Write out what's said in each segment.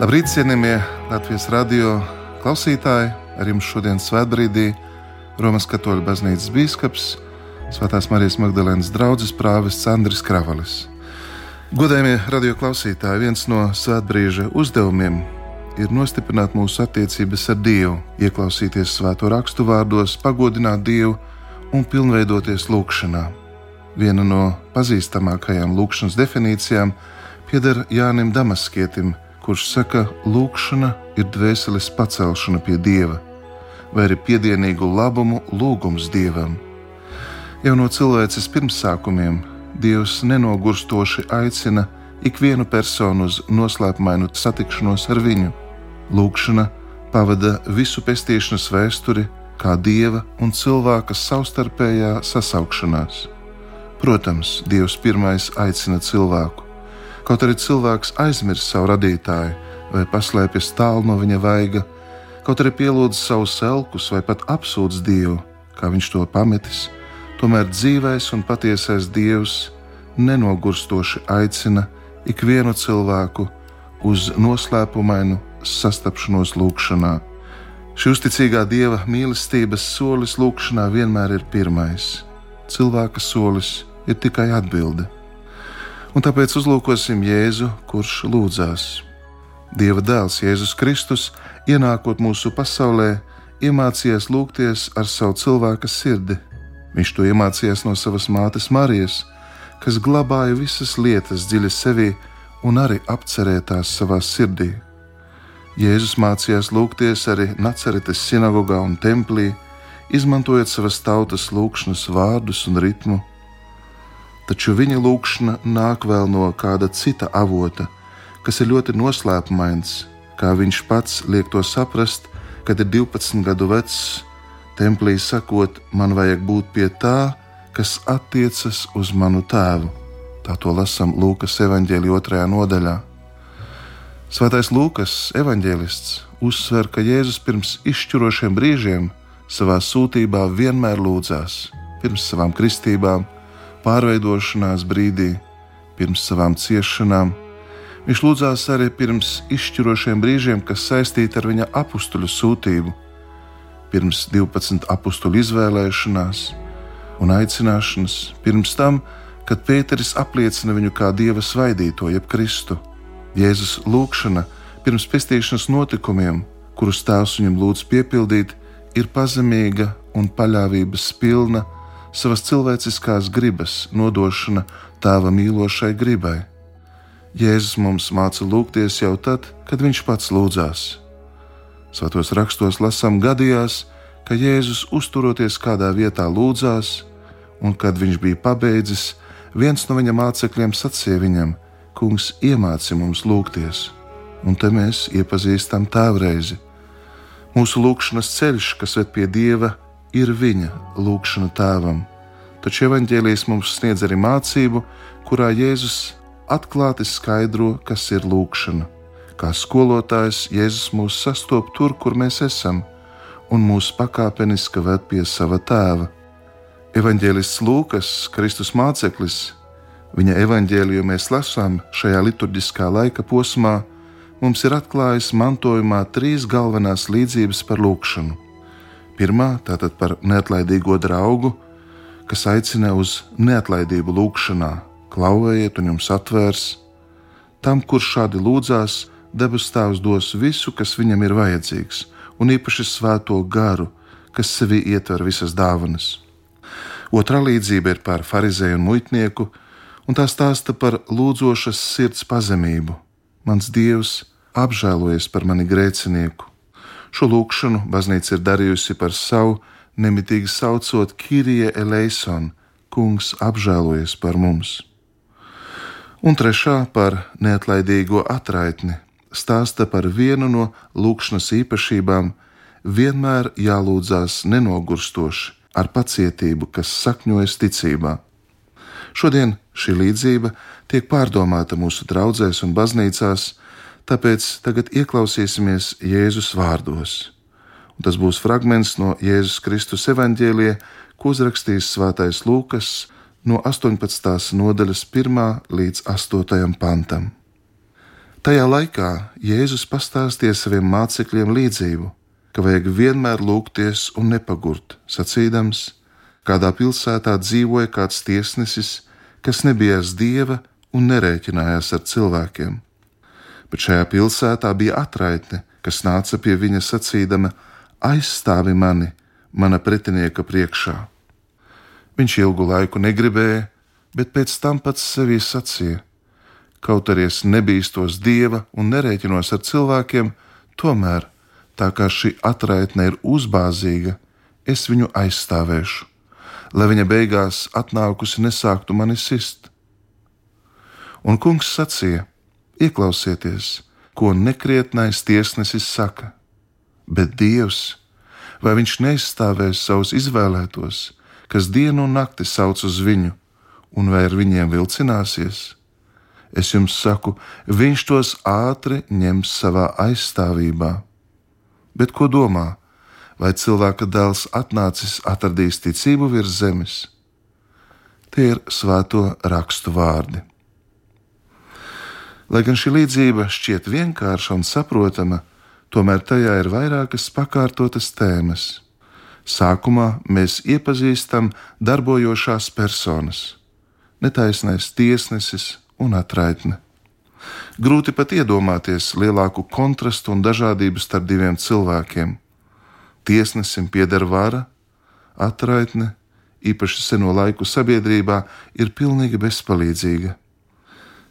Labrīt, cienījamie Latvijas radio klausītāji! Ar jums šodien svētbrīdī Romas katoļu baznīcas bīskaps, Svētās Marijas Magdalēnas draugs prāvests Andris Kravalis. Godējumie radio klausītāji, viens no svētbrīža uzdevumiem ir nostiprināt mūsu attiecības ar Dievu, ieklausīties svēto rakstu vārdos, pagodināt Dievu un pilnveidoties lūgšanā. Viena no pazīstamākajām lūgšanas definīcijām pieder Jānim Damaskietim, kurš saka, ka lūgšana ir dvēseles pacelšana pie Dieva, vai arī piedienīgu labumu lūgums Dievam. Jau no cilvēces pirmsākumiem Dievs nenogurstoši aicina ikvienu personu uz noslēpumainu satikšanos ar viņu. Lūkšana pavada visu pestīšanas vēsturi kā dieva un cilvēka savstarpējā sasaukšanās. Protams, Dievs pirmais aicina cilvēku. Kaut arī cilvēks aizmirst savu radītāju vai paslēpjas tālu no viņa vaiga, kaut arī pielūdz savus elkus vai pat apsūdz Dievu, kā viņš to pametis, tomēr dzīvais un patiesais Dievs nenogurstoši aicina ikvienu cilvēku uz noslēpumainu sastapšanos lūgšanā. Šī uzticīgā dieva mīlestības solis lūgšanā vienmēr ir pirmais. Cilvēka solis ir tikai atbilde. Un tāpēc uzlūkosim Jēzu, kurš lūdzās. Dieva dēls Jēzus Kristus, ienākot mūsu pasaulē, iemācījās lūgties ar savu cilvēka sirdi. Viņš to iemācījās no savas mātes Marijas, kas glabāja visas lietas dziļi sevī un arī apcerētās savā sirdī. Jēzus mācījās lūgties arī Nacaretes sinagogā un templī, izmantojot savas tautas lūgšanas vārdus un ritmu taču viņa lūkšana nāk vēl no kāda cita avota, kas ir ļoti noslēpumains, kā viņš pats liek to saprast, kad ir 12 gadu vecs, templī sakot, man vajag būt pie tā, kas attiecas uz manu tēvu. Tā to lasām Lūkas evanģēlī otrajā nodaļā. Svētais Lūkas evanģēlists uzsver, ka Jēzus pirms izšķirošiem brīžiem savā sūtībā vienmēr lūdzās, pirms savām kristībām, pārveidošanās brīdī, pirms savām ciešanām. Viņš lūdzās arī pirms izšķirošiem brīžiem, kas saistīti ar viņa apakstuļu sūtību, pirms 12 apakstuļu izvēlēšanās un aicināšanas, pirms tam, kad Pēteris apliecina viņu kā dieva svaidīto, jeb Kristu. Jēzus lūgšana pirms pestīšanas notikumiem, kurus tēvs viņam lūdz piepildīt, ir pazemīga un paļāvības pilna savas cilvēciskās gribas nodošana tēva mīlošai gribai. Jēzus mums māca lūgties jau tad, kad viņš pats lūdzās. Svētos rakstos lasām gadījās, ka Jēzus uzturoties kādā vietā lūdzās, un kad viņš bija pabeidzis, viens no viņa mācekļiem sacīja viņam: Kungs, iemāci mums lūgties, un te mēs iepazīstam tēvreizi. Mūsu lūgšanas ceļš, kas ved pie Dieva, ir viņa lūgšana tēvam. Taču evanģēlijas mums sniedz arī mācību, kurā Jēzus atklāti skaidro, kas ir lūgšana. Kā skolotājs Jēzus mūs sastopas tur, kur mēs esam, un mūs pakāpeniski ved pie sava tēva. Evanģēlists Lūkas, Kristus māceklis, viņa evanģēliju mēs lasām šajā liturģiskā laika posmā, mums ir atklājis mantojumā trīs galvenās līdzības par lūgšanu Pirmā tātad par neatlaidīgo draugu, kas aicina uz neatlaidību lūgšanā, klauvējiet un jums atvērs. Tam, kurš šādi lūdzās, debes Tēvs dos visu, kas viņam ir vajadzīgs, un īpaši svēto garu, kas sevī ietver visas dāvanas. Otra līdzība ir par farizēju un muitnieku, un tā stāsta par lūdzošas sirds pazemību. Mans Dievs apžēlojies par mani grēcinieku. Šo lūkšanu baznīca ir darījusi par savu, nemitīgi saucot Kirija Eleison, Kungs apžēlojies par mums. Un trešā par neatlaidīgo atraitni stāsta par vienu no lūkšanas īpašībām - vienmēr jālūdzās nenogurstoši, ar pacietību, kas sakņojas ticībā. Šodien šī līdzība tiek pārdomāta mūsu draudzēs un baznīcās, Tāpēc tagad ieklausīsimies Jēzus vārdos. Un tas būs fragments no Jēzus Kristus evaņģēlija, ko uzrakstījis Svētais Lūkas no 18. nodaļas 1 līdz 8. pantam. Tajā laikā Jēzus pastāstīja saviem mācekļiem līdzību, ka vajag vienmēr lūgties un nepagurt, sacīdams, kādā pilsētā dzīvoja kāds tiesnesis, kas nebijās dieva un nerēķinājās ar cilvēkiem. Bet šajā pilsētā bija atraitne, kas nāca pie viņa sacīdama: Aizstāvi mani, mana pretinieka priekšā. Viņš ilgu laiku negribēja, bet pēc tam pats sevī sacīja: Kaut arī es nebīstos dieva un nerēķinos ar cilvēkiem, tomēr, tā kā šī atraitne ir uzbāzīga, es viņu aizstāvēšu, lai viņa beigās atnākusi nesāktu mani sist. Un kungs sacīja: Ieklausieties, ko nekrietnais tiesnesis saka, bet Dievs, vai viņš neizstāvēs savus izvēlētos, kas dienu un nakti sauc uz viņu, un vai ar viņiem vilcināsies? Es jums saku, viņš tos ātri ņems savā aizstāvībā. Bet ko domā? Vai cilvēka dēls atnācis atradīs ticību virs zemes? Tie ir svēto rakstu vārdi. Lai gan šī līdzība šķiet vienkārša un saprotama, tomēr tajā ir vairākas pakārtotas tēmas. Sākumā mēs iepazīstam darbojošās personas, netaisnais tiesnesis un atraitne. Grūti pat iedomāties lielāku kontrastu un dažādību starp diviem cilvēkiem. Tiesnesim pieder vara, atraitne, īpaši seno laiku sabiedrībā, ir pilnīgi bezpalīdzīga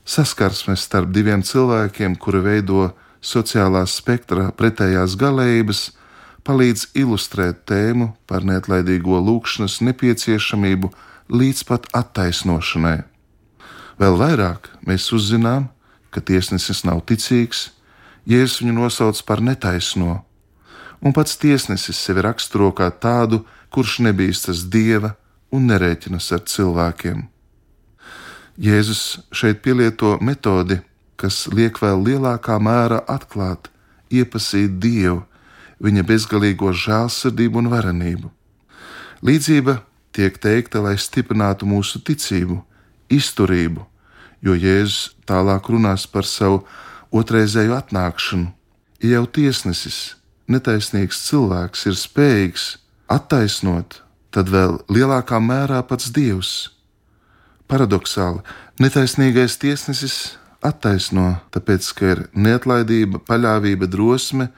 saskarsmes starp diviem cilvēkiem, kuri veido sociālā spektra pretējās galējības, palīdz ilustrēt tēmu par neatlaidīgo lūkšanas nepieciešamību līdz pat attaisnošanai. Vēl vairāk mēs uzzinām, ka tiesnesis nav ticīgs, Jēzus viņu nosauc par netaisno, un pats tiesnesis sevi raksturo kā tādu, kurš nebīstas dieva un nerēķinas ar cilvēkiem. Jēzus šeit pielieto metodi, kas liek vēl lielākā mērā atklāt, iepazīt Dievu, viņa bezgalīgo žēlsirdību un varenību. Līdzība tiek teikta, lai stiprinātu mūsu ticību, izturību, jo Jēzus tālāk runās par savu otrreizēju atnākšanu. Ja jau tiesnesis, netaisnīgs cilvēks ir spējīgs attaisnot, tad vēl lielākā mērā pats Dievs Paradoxāli, netaisnīgais tiesnesis attaisno, tāpēc, ka ir neatlaidība, paļāvība, drosme,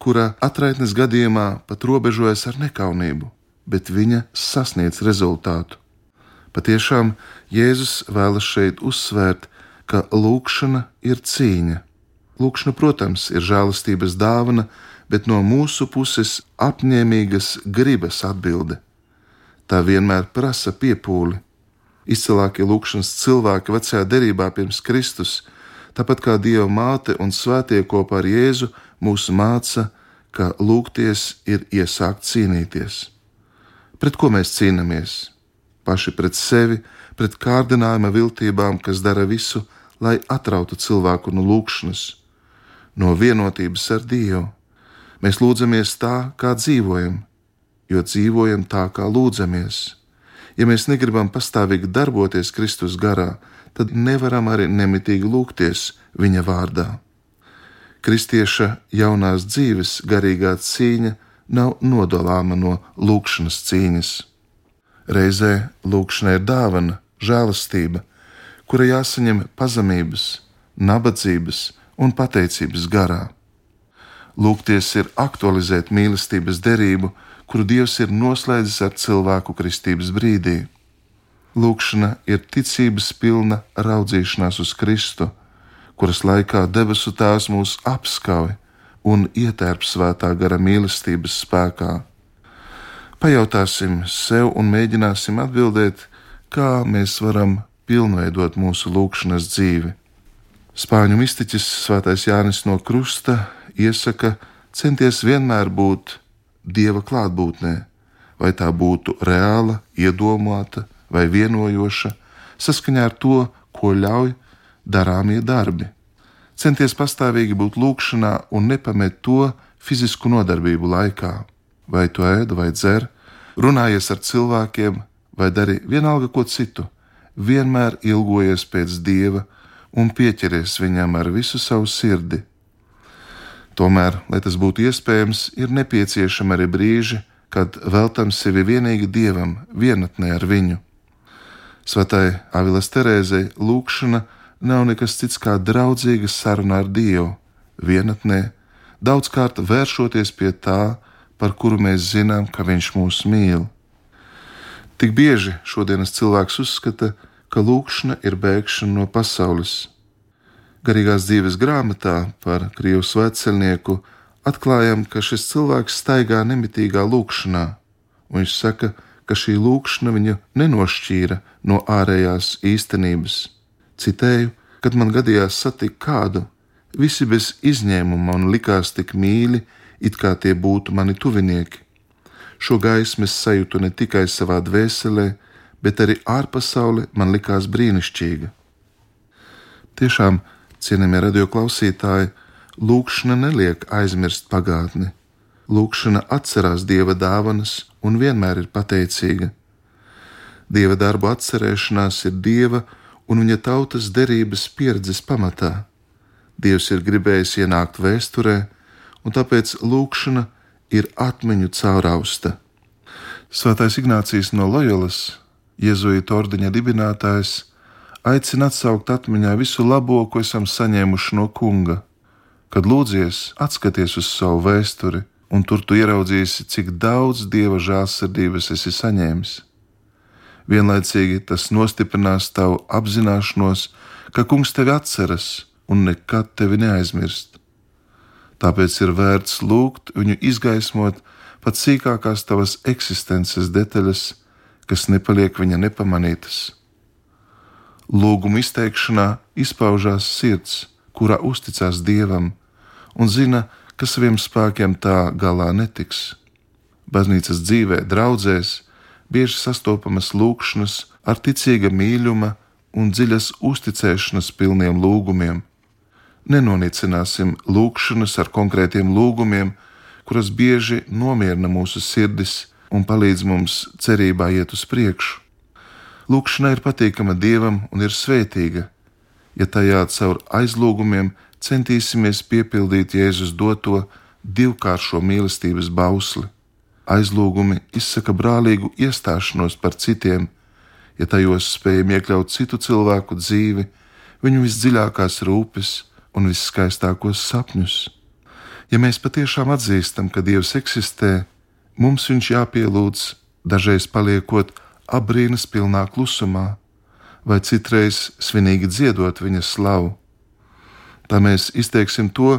kura atraitnes gadījumā pat robežojas ar nekaunību, bet viņa sasniedz rezultātu. Patiešām Jēzus vēlas šeit uzsvērt, ka lūkšana ir cīņa. Lūkšana, protams, ir žēlastības dāvana, bet no mūsu puses apņēmīgas gribas atbilde. Tā vienmēr prasa piepūli, izcilākie lūkšanas cilvēki vecajā derībā pirms Kristus, tāpat kā Dieva māte un svētie kopā ar Jēzu mūs māca, ka lūgties ir iesākt cīnīties. Pret ko mēs cīnāmies? Paši pret sevi, pret kārdinājuma viltībām, kas dara visu, lai atrautu cilvēku no lūkšanas, no vienotības ar Dievu. Mēs lūdzamies tā, kā dzīvojam, jo dzīvojam tā, kā lūdzamies. Ja mēs negribam pastāvīgi darboties Kristus garā, tad nevaram arī nemitīgi lūgties viņa vārdā. Kristieša jaunās dzīves garīgā cīņa nav nodalāma no lūkšanas cīņas. Reizē lūkšana ir dāvana, žēlastība, kura jāsaņem pazemības, nabadzības un pateicības garā. Lūgties ir aktualizēt mīlestības derību, kuru Dievs ir noslēdzis ar cilvēku kristības brīdī. Lūkšana ir ticības pilna raudzīšanās uz Kristu, kuras laikā debesu Tēvs mūs apskauj un ietērp svētā gara mīlestības spēkā. Pajautāsim sev un mēģināsim atbildēt, kā mēs varam pilnveidot mūsu lūkšanas dzīvi. Spāņu mistiķis Svētais Jānis no Krusta iesaka centies vienmēr būt dieva klātbūtnē, vai tā būtu reāla, iedomāta vai vienojoša, saskaņā ar to, ko ļauj darāmie darbi. Centies pastāvīgi būt lūkšanā un nepamet to fizisku nodarbību laikā, vai tu ēd vai dzer, runājies ar cilvēkiem vai dari vienalga ko citu, vienmēr ilgojies pēc dieva un pieķeries viņam ar visu savu sirdi. Tomēr, lai tas būtu iespējams, ir nepieciešami arī brīži, kad veltam sevi vienīgi dievam, vienatnē ar viņu. Svētai Avilas Terēzei lūkšana nav nekas cits kā draudzīga saruna ar Dievu, vienatnē, daudzkārt vēršoties pie tā, par kuru mēs zinām, ka Viņš mūs mīl. Tik bieži šodienas cilvēks uzskata, ka lūkšana ir bēgšana no pasaules. Garīgās dzīves grāmatā par Krievu svētceļnieku atklājam, ka šis cilvēks staigā nemitīgā lūkšanā, un viņš saka, ka šī lūkšana viņu nenošķīra no ārējās īstenības. Citēju, kad man gadījās satikt kādu, visi bez izņēmuma man likās tik mīļi, it kā tie būtu mani tuvinieki. Šo gaismu es sajūtu ne tikai savā dvēselē, bet arī ārpasaule man likās brīnišķīga. Tiešām, cienījamie radioklausītāji, Lūkšana neliek aizmirst pagātni. Lūkšana atcerās dieva dāvanas un vienmēr ir pateicīga. Dieva darbu atcerēšanās ir dieva un viņa tautas derības pieredzes pamatā. Dievs ir gribējis ienākt vēsturē, un tāpēc lūkšana ir atmiņu caurausta. Svētais Ignācijas no Loyolas, Jēzuīta ordeņa dibinātājs, aicina atsaukt atmiņā visu labo, ko esam saņēmuši no Kunga Kad lūdzies, atskaties uz savu vēsturi, un tur tu ieraudzīsi, cik daudz dieva žēlsirdības esi saņēmis. Vienlaicīgi tas nostiprinās tavu apzināšanos, ka kungs tevi atceras un nekad tevi neaizmirst. Tāpēc ir vērts lūgt viņu izgaismot pat sīkākās tavas eksistences detaļas, kas nepaliek viņa nepamanītas. Lūguma izteikšanā izpaužās sirds kurā uzticās dievam un zina, ka saviem spēkiem tā galā netiks. Baznīcas dzīvē, draudzēs, bieži sastopamas lūkšanas ar ticīga mīluma un dziļas uzticēšanas pilniem lūgumiem. Nenonicināsim lūkšanas ar konkrētiem lūgumiem, kuras bieži nomierina mūsu sirdis un palīdz mums cerībā iet uz priekšu. Lūkšana ir patīkama Dievam un ir svētīga, ja tajā caur aizlūgumiem centīsimies piepildīt Jēzus doto divkāršo mīlestības bausli. Aizlūgumi izsaka brālīgu iestāšanos par citiem, ja tajos spējam iekļaut citu cilvēku dzīvi, viņu visdziļākās rūpes un visskaistākos sapņus. Ja mēs patiešām atzīstam, ka Dievs eksistē, mums viņš jāpielūdz, dažreiz paliekot abrīnas pilnā klusumā, vai citreiz svinīgi dziedot viņa slavu. Tā mēs izteiksim to,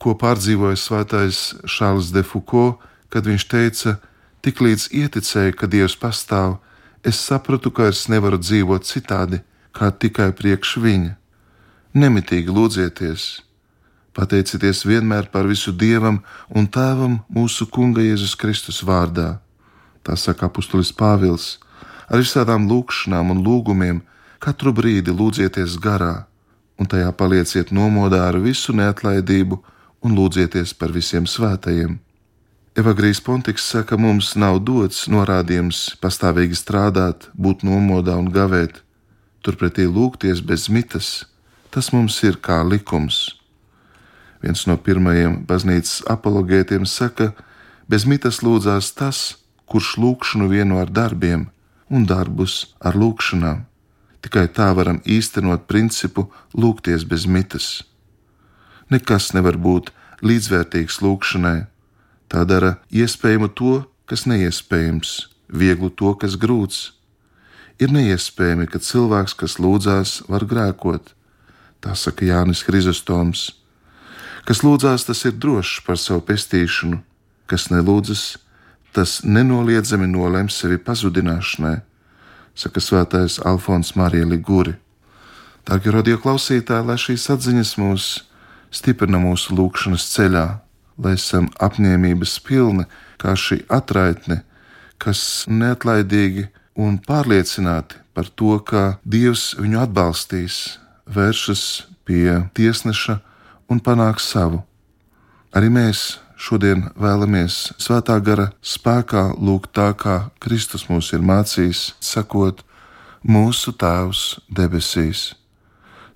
ko pārdzīvoja svētais Šāls de Foucault, kad viņš teica, tiklīdz ieticēju, ka Dievs pastāv, es sapratu, ka es nevaru dzīvot citādi, kā tikai priekš viņa. Nemitīgi lūdzieties, pateicieties vienmēr par visu Dievam un Tēvam mūsu Kunga Jēzus Kristus vārdā. Tā saka apustulis Pāvils, ar visādām lūkšanām un lūgumiem, Katru brīdi lūdzieties garā, un tajā palieciet nomodā ar visu neatlaidību un lūdzieties par visiem svētajiem. Evagrijas Pontiks saka, mums nav dots norādījums pastāvīgi strādāt, būt nomodā un gavēt, turpretī lūgties bez mitas. Tas mums ir kā likums. Viens no pirmajiem baznīcas apologētiem saka, bez mitas lūdzās tas, kurš lūkšanu vieno ar darbiem un darbus ar lūkšanām. Tikai tā varam īstenot principu lūgties bez mitas. Nekas nevar būt līdzvērtīgs lūgšanai. Tā dara iespējamu to, kas neiespējams, vieglu to, kas grūts. Ir neiespējami, ka cilvēks, kas lūdzās, var grēkot. Tā saka Jānis Hrizostoms. Kas lūdzās, tas ir drošs par savu pestīšanu, kas nelūdzas, tas nenoliedzami nolems sevi pazudināšanai saka svētais Alfons Marija Liguri. Dārgie radio klausītāji, lai šīs atziņas mūs stiprina mūsu lūkšanas ceļā, lai esam apņēmības pilni, kā šī atraitne, kas neatlaidīgi un pārliecināti par to, ka Dievs viņu atbalstīs, vēršas pie tiesneša un panāks savu. Arī mēs Šodien vēlamies svētā gara spēkā lūgt tā, kā Kristus mums ir mācījis, sakot, mūsu Tēvs debesīs.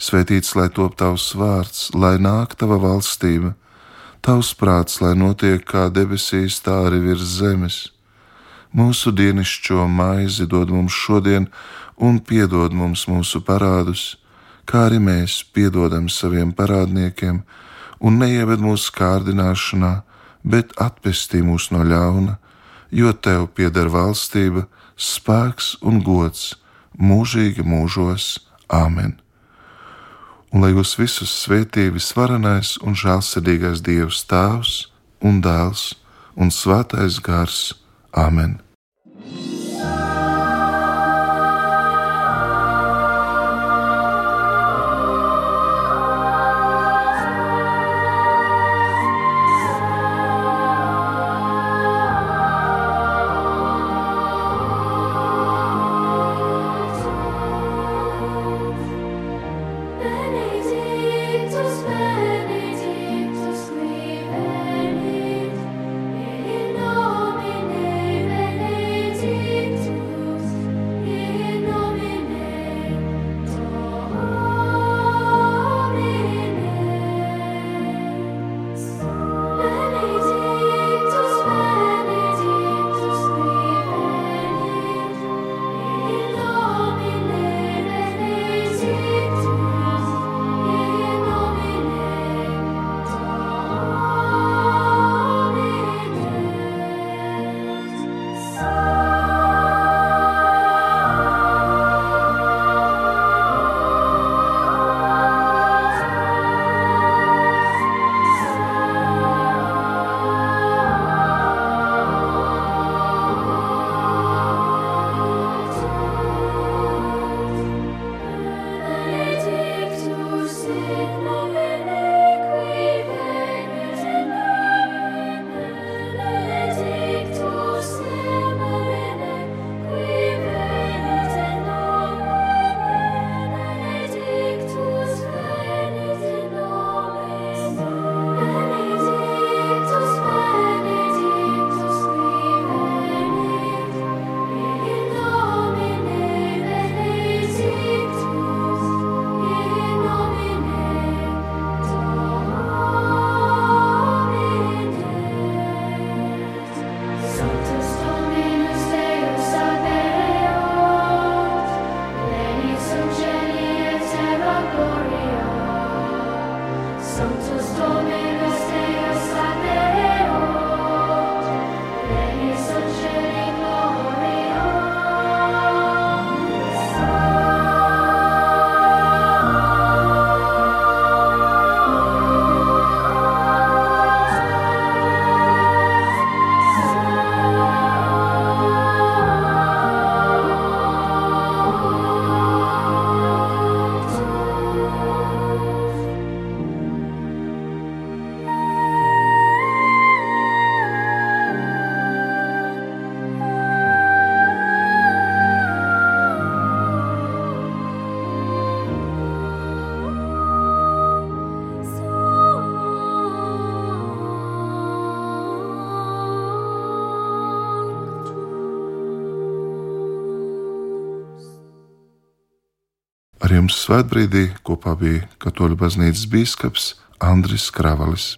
Svētīts lai top tavs vārds, lai nāk tava valstība, tavs prāts, lai notiek kā debesīs, tā arī virs zemes. Mūsu dienascho maizi dod mums šodien, un piedod mums mūsu parādus, kā arī mēs piedodam saviem parādniekiem, un neieved mūsu kārdināšanā, bet atpestī mūs no ļauna, jo tev pieder valstība, spēks un gods mūžīgi mūžos. Āmen! un lai jūs visus svētī visvarenais un žēlsirdīgais Dievs Tēvs un Dēls un Svētais Gars. Āmen! Ar jums svētbrīdī kopā bija Katoļu baznīcas bīskaps Andris Kravalis.